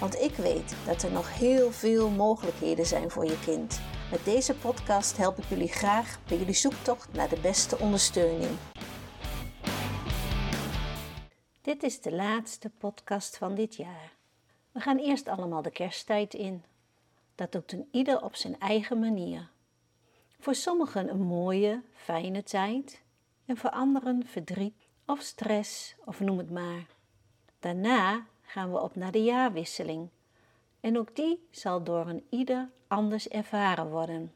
Want ik weet dat er nog heel veel mogelijkheden zijn voor je kind. Met deze podcast help ik jullie graag bij jullie zoektocht naar de beste ondersteuning. Dit is de laatste podcast van dit jaar. We gaan eerst allemaal de kersttijd in. Dat doet een ieder op zijn eigen manier. Voor sommigen een mooie, fijne tijd en voor anderen verdriet of stress of noem het maar. Daarna gaan we op naar de jaarwisseling en ook die zal door een ieder anders ervaren worden.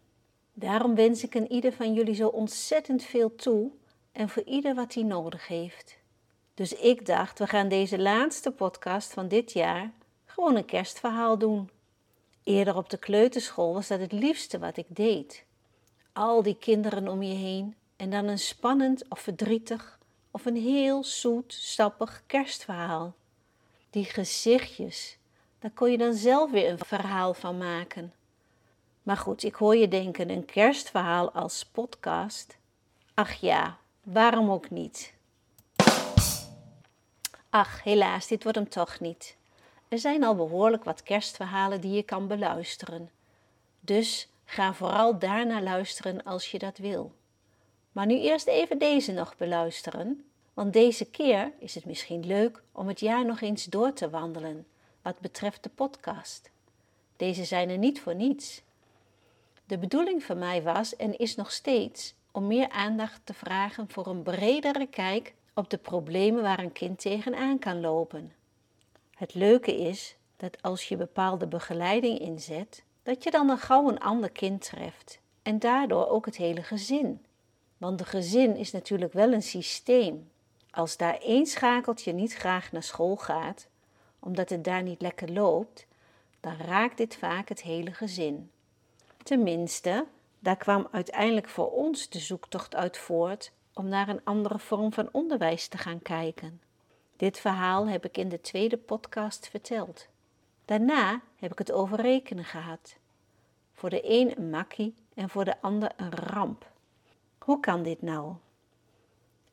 Daarom wens ik een ieder van jullie zo ontzettend veel toe en voor ieder wat hij nodig heeft. Dus ik dacht, we gaan deze laatste podcast van dit jaar gewoon een kerstverhaal doen. Eerder op de kleuterschool was dat het liefste wat ik deed. Al die kinderen om je heen en dan een spannend of verdrietig of een heel zoet, sappig kerstverhaal. Die gezichtjes, daar kon je dan zelf weer een verhaal van maken. Maar goed, ik hoor je denken, een kerstverhaal als podcast? Ach ja, waarom ook niet? Ach, helaas, dit wordt hem toch niet. Er zijn al behoorlijk wat kerstverhalen die je kan beluisteren. Dus ga vooral daarna luisteren als je dat wil. Maar nu eerst even deze nog beluisteren, want deze keer is het misschien leuk om het jaar nog eens door te wandelen wat betreft de podcast. Deze zijn er niet voor niets. De bedoeling van mij was en is nog steeds om meer aandacht te vragen voor een bredere kijk op de problemen waar een kind tegenaan kan lopen. Het leuke is dat als je bepaalde begeleiding inzet, dat je dan een gauw een ander kind treft en daardoor ook het hele gezin. Want de gezin is natuurlijk wel een systeem. Als daar één schakeltje niet graag naar school gaat, omdat het daar niet lekker loopt, dan raakt dit vaak het hele gezin. Tenminste, daar kwam uiteindelijk voor ons de zoektocht uit voort om naar een andere vorm van onderwijs te gaan kijken. Dit verhaal heb ik in de tweede podcast verteld. Daarna heb ik het over rekenen gehad. Voor de een een makkie en voor de ander een ramp. Hoe kan dit nou?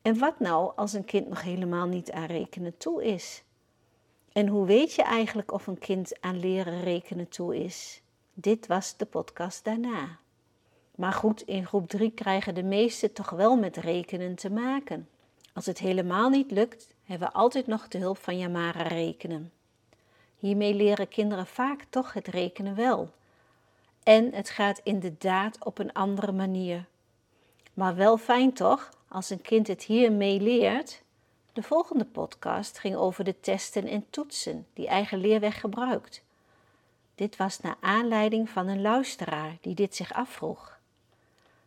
En wat nou als een kind nog helemaal niet aan rekenen toe is? En hoe weet je eigenlijk of een kind aan leren rekenen toe is? Dit was de podcast daarna. Maar goed, in groep 3 krijgen de meesten toch wel met rekenen te maken. Als het helemaal niet lukt, hebben we altijd nog de hulp van Yamara rekenen. Hiermee leren kinderen vaak toch het rekenen wel. En het gaat inderdaad op een andere manier. Maar wel fijn toch, als een kind het hiermee leert. De volgende podcast ging over de testen en toetsen die eigen leerweg gebruikt. Dit was naar aanleiding van een luisteraar die dit zich afvroeg.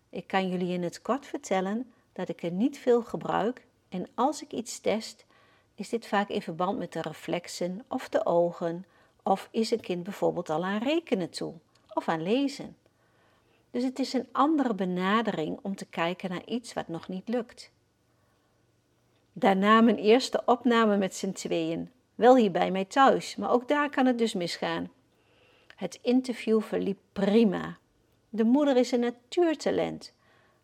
Ik kan jullie in het kort vertellen dat ik er niet veel gebruik en als ik iets test, is dit vaak in verband met de reflexen of de ogen, of is een kind bijvoorbeeld al aan rekenen toe of aan lezen. Dus het is een andere benadering om te kijken naar iets wat nog niet lukt. Daarna mijn eerste opname met z'n tweeën, wel hier bij mij thuis, maar ook daar kan het dus misgaan. Het interview verliep prima. De moeder is een natuurtalent,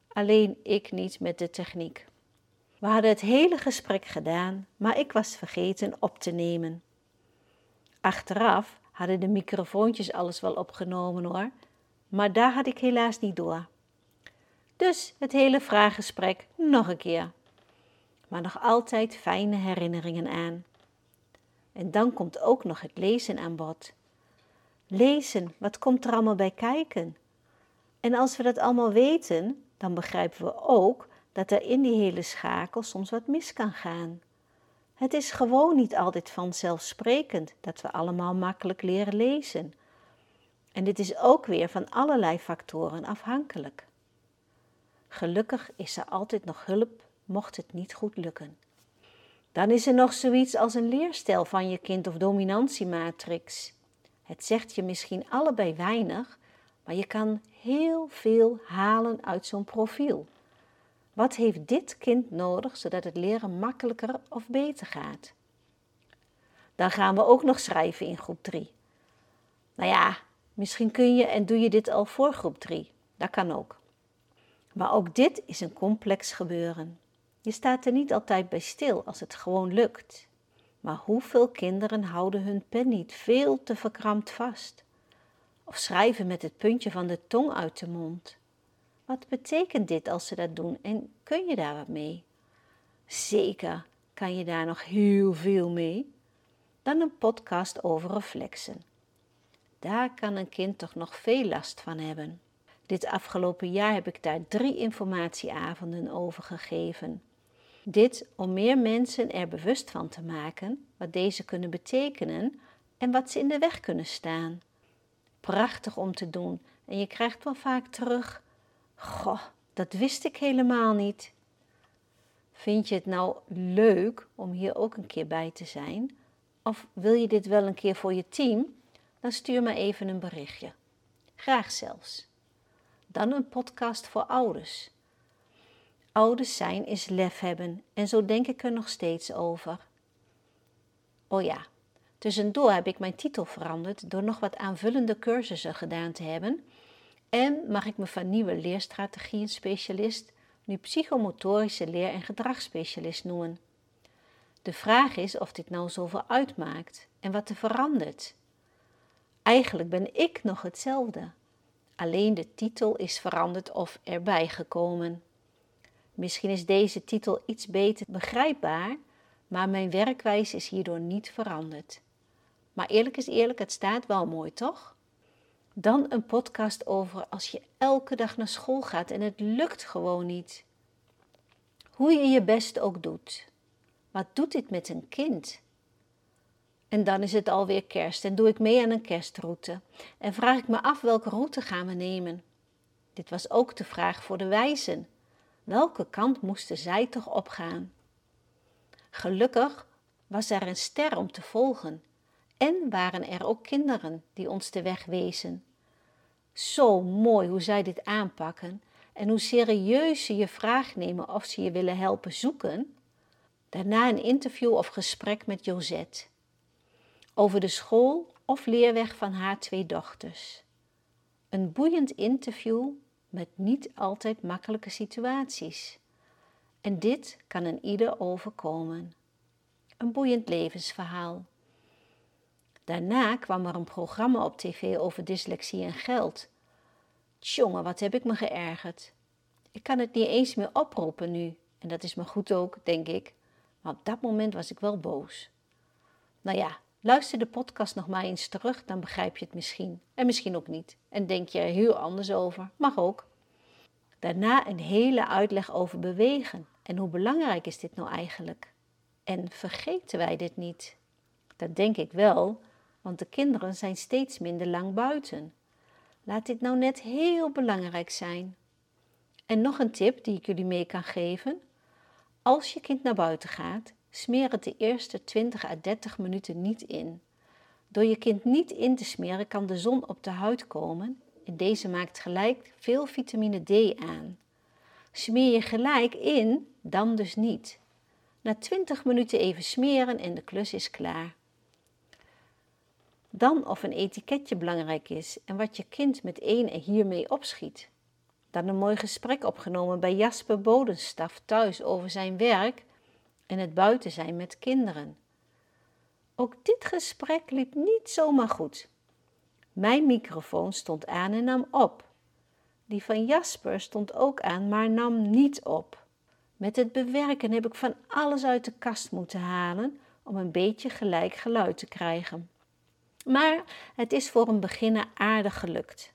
alleen ik niet met de techniek. We hadden het hele gesprek gedaan, maar ik was vergeten op te nemen. Achteraf hadden de microfoontjes alles wel opgenomen hoor, maar daar had ik helaas niet door. Dus het hele vraaggesprek nog een keer. Maar nog altijd fijne herinneringen aan. En dan komt ook nog het lezen aan bod. Lezen, wat komt er allemaal bij kijken? En als we dat allemaal weten, dan begrijpen we ook dat er in die hele schakel soms wat mis kan gaan. Het is gewoon niet altijd vanzelfsprekend dat we allemaal makkelijk leren lezen. En dit is ook weer van allerlei factoren afhankelijk. Gelukkig is er altijd nog hulp mocht het niet goed lukken. Dan is er nog zoiets als een leerstijl van je kind of dominantiematrix. Het zegt je misschien allebei weinig, maar je kan heel veel halen uit zo'n profiel. Wat heeft dit kind nodig zodat het leren makkelijker of beter gaat? Dan gaan we ook nog schrijven in groep 3. Nou ja, misschien kun je en doe je dit al voor groep 3. Dat kan ook. Maar ook dit is een complex gebeuren. Je staat er niet altijd bij stil als het gewoon lukt. Maar hoeveel kinderen houden hun pen niet veel te verkrampt vast? Of schrijven met het puntje van de tong uit de mond? Wat betekent dit als ze dat doen en kun je daar wat mee? Zeker kan je daar nog heel veel mee. Dan een podcast over reflexen. Daar kan een kind toch nog veel last van hebben. Dit afgelopen jaar heb ik daar drie informatieavonden over gegeven. Dit om meer mensen er bewust van te maken wat deze kunnen betekenen en wat ze in de weg kunnen staan. Prachtig om te doen en je krijgt wel vaak terug: Goh, dat wist ik helemaal niet. Vind je het nou leuk om hier ook een keer bij te zijn? Of wil je dit wel een keer voor je team? Dan stuur me even een berichtje. Graag zelfs. Dan een podcast voor ouders. Ouders zijn is lef hebben en zo denk ik er nog steeds over. Oh ja, tussendoor heb ik mijn titel veranderd door nog wat aanvullende cursussen gedaan te hebben. En mag ik me van nieuwe leerstrategieën specialist nu psychomotorische leer- en gedragsspecialist noemen. De vraag is of dit nou zoveel uitmaakt en wat er verandert. Eigenlijk ben ik nog hetzelfde. Alleen de titel is veranderd of erbij gekomen. Misschien is deze titel iets beter begrijpbaar, maar mijn werkwijze is hierdoor niet veranderd. Maar eerlijk is eerlijk, het staat wel mooi, toch? Dan een podcast over als je elke dag naar school gaat en het lukt gewoon niet. Hoe je je best ook doet. Wat doet dit met een kind? En dan is het alweer kerst en doe ik mee aan een kerstroute. En vraag ik me af welke route gaan we nemen. Dit was ook de vraag voor de wijzen. Welke kant moesten zij toch opgaan? Gelukkig was er een ster om te volgen en waren er ook kinderen die ons de weg wezen. Zo mooi hoe zij dit aanpakken en hoe serieus ze je vraag nemen of ze je willen helpen zoeken. Daarna een interview of gesprek met Josette over de school of leerweg van haar twee dochters. Een boeiend interview met niet altijd makkelijke situaties. En dit kan een ieder overkomen. Een boeiend levensverhaal. Daarna kwam er een programma op tv over dyslexie en geld. Tjonge, wat heb ik me geërgerd. Ik kan het niet eens meer oproepen nu. En dat is me goed ook, denk ik. Maar op dat moment was ik wel boos. Nou ja, luister de podcast nog maar eens terug, dan begrijp je het misschien. En misschien ook niet. En denk je er heel anders over. Mag ook. Daarna een hele uitleg over bewegen. En hoe belangrijk is dit nou eigenlijk? En vergeten wij dit niet? Dat denk ik wel, want de kinderen zijn steeds minder lang buiten. Laat dit nou net heel belangrijk zijn. En nog een tip die ik jullie mee kan geven. Als je kind naar buiten gaat, smeer het de eerste 20 à 30 minuten niet in. Door je kind niet in te smeren kan de zon op de huid komen en deze maakt gelijk veel vitamine D aan. Smeer je gelijk in, dan dus niet. Na 20 minuten even smeren en de klus is klaar. Dan of een etiketje belangrijk is en wat je kind met één en hiermee opschiet. Dan een mooi gesprek opgenomen bij Jasper Bodenstaf thuis over zijn werk en het buiten zijn met kinderen. Ook dit gesprek liep niet zomaar goed. Mijn microfoon stond aan en nam op. Die van Jasper stond ook aan, maar nam niet op. Met het bewerken heb ik van alles uit de kast moeten halen om een beetje gelijk geluid te krijgen. Maar het is voor een beginner aardig gelukt.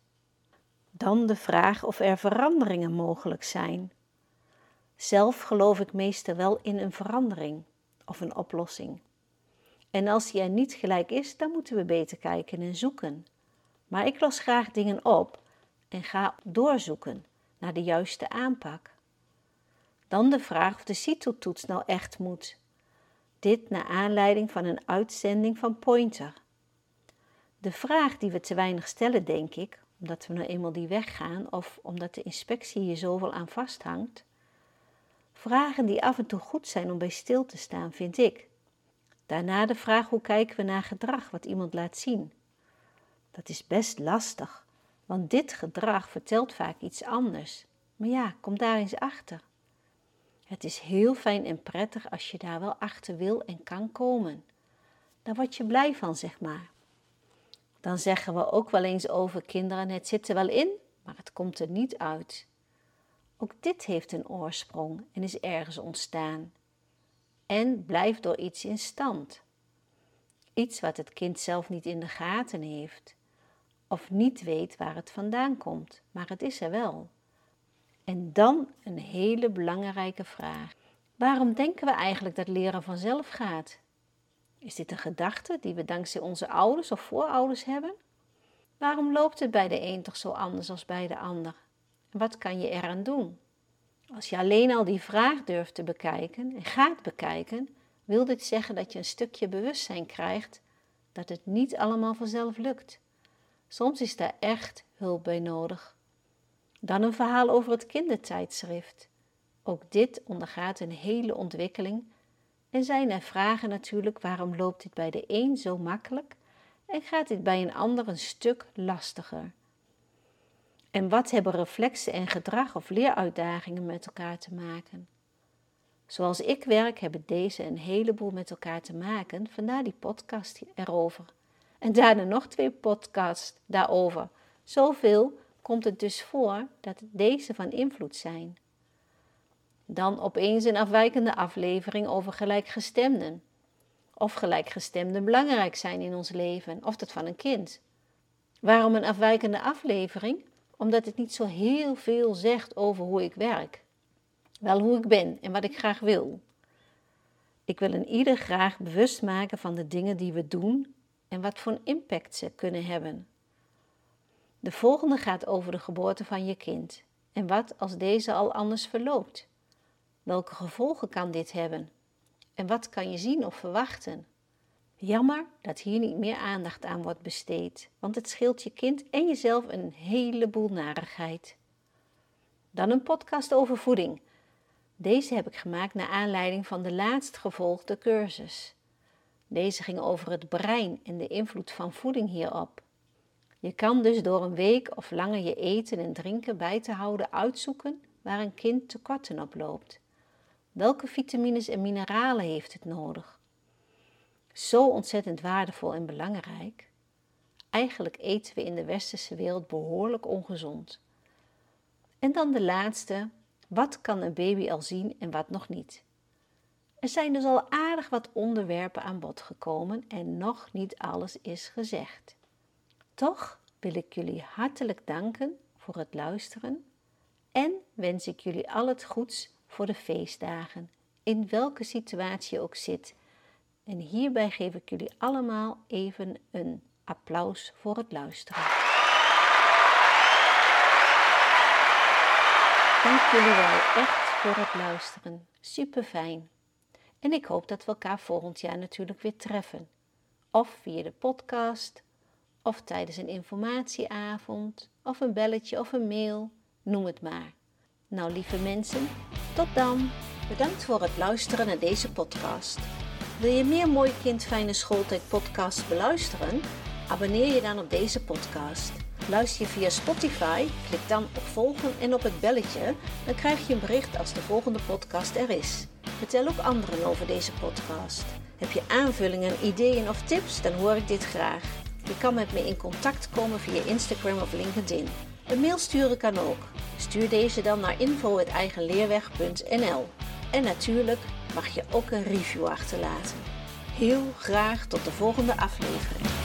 Dan de vraag of er veranderingen mogelijk zijn. Zelf geloof ik meestal wel in een verandering of een oplossing. En als die er niet gelijk is, dan moeten we beter kijken en zoeken. Maar ik los graag dingen op en ga doorzoeken naar de juiste aanpak. Dan de vraag of de CITO-toets nou echt moet. Dit naar aanleiding van een uitzending van Pointer. De vraag die we te weinig stellen, denk ik, omdat we nou eenmaal die weg gaan of omdat de inspectie hier zoveel aan vasthangt. Vragen die af en toe goed zijn om bij stil te staan, vind ik. Daarna de vraag hoe kijken we naar gedrag wat iemand laat zien. Dat is best lastig, want dit gedrag vertelt vaak iets anders. Maar ja, kom daar eens achter. Het is heel fijn en prettig als je daar wel achter wil en kan komen. Daar word je blij van, zeg maar. Dan zeggen we ook wel eens over kinderen: het zit er wel in, maar het komt er niet uit. Ook dit heeft een oorsprong en is ergens ontstaan. En blijft door iets in stand. Iets wat het kind zelf niet in de gaten heeft, of niet weet waar het vandaan komt, maar het is er wel. En dan een hele belangrijke vraag. Waarom denken we eigenlijk dat leren vanzelf gaat? Is dit een gedachte die we dankzij onze ouders of voorouders hebben? Waarom loopt het bij de een toch zo anders als bij de ander? Wat kan je eraan doen? Als je alleen al die vraag durft te bekijken en gaat bekijken, wil dit zeggen dat je een stukje bewustzijn krijgt dat het niet allemaal vanzelf lukt. Soms is daar echt hulp bij nodig. Dan een verhaal over het kindertijdschrift. Ook dit ondergaat een hele ontwikkeling en zijn er vragen natuurlijk waarom loopt dit bij de een zo makkelijk en gaat dit bij een ander een stuk lastiger? En wat hebben reflexen en gedrag of leeruitdagingen met elkaar te maken? Zoals ik werk hebben deze een heleboel met elkaar te maken, vandaar die podcast erover. En daarna nog twee podcasts daarover. Zoveel komt het dus voor dat deze van invloed zijn. Dan opeens een afwijkende aflevering over gelijkgestemden. Of gelijkgestemden belangrijk zijn in ons leven, of dat van een kind. Waarom een afwijkende aflevering? Omdat het niet zo heel veel zegt over hoe ik werk. Wel hoe ik ben en wat ik graag wil. Ik wil een ieder graag bewust maken van de dingen die we doen en wat voor impact ze kunnen hebben. De volgende gaat over de geboorte van je kind en wat als deze al anders verloopt. Welke gevolgen kan dit hebben? En wat kan je zien of verwachten? Jammer dat hier niet meer aandacht aan wordt besteed, want het scheelt je kind en jezelf een heleboel narigheid. Dan een podcast over voeding. Deze heb ik gemaakt naar aanleiding van de laatst gevolgde cursus. Deze ging over het brein en de invloed van voeding hierop. Je kan dus door een week of langer je eten en drinken bij te houden uitzoeken waar een kind tekorten op loopt. Welke vitamines en mineralen heeft het nodig? Zo ontzettend waardevol en belangrijk. Eigenlijk eten we in de westerse wereld behoorlijk ongezond. En dan de laatste, wat kan een baby al zien en wat nog niet? Er zijn dus al aardig wat onderwerpen aan bod gekomen en nog niet alles is gezegd. Toch wil ik jullie hartelijk danken voor het luisteren en wens ik jullie al het goeds voor de feestdagen, in welke situatie je ook zit. En hierbij geef ik jullie allemaal even een applaus voor het luisteren. Dank jullie wel echt voor het luisteren. Super fijn. En ik hoop dat we elkaar volgend jaar natuurlijk weer treffen. Of via de podcast, of tijdens een informatieavond, of een belletje of een mail, noem het maar. Nou, lieve mensen, tot dan. Bedankt voor het luisteren naar deze podcast. Wil je meer Mooi Kind Fijne Schooltijd podcast beluisteren? Abonneer je dan op deze podcast. Luister je via Spotify, klik dan op volgen en op het belletje, dan krijg je een bericht als de volgende podcast er is. Vertel ook anderen over deze podcast. Heb je aanvullingen, ideeën of tips, dan hoor ik dit graag. Je kan met me in contact komen via Instagram of LinkedIn. Een mail sturen kan ook. Stuur deze dan naar info.eigenleerweg.nl. En natuurlijk mag je ook een review achterlaten. Heel graag tot de volgende aflevering.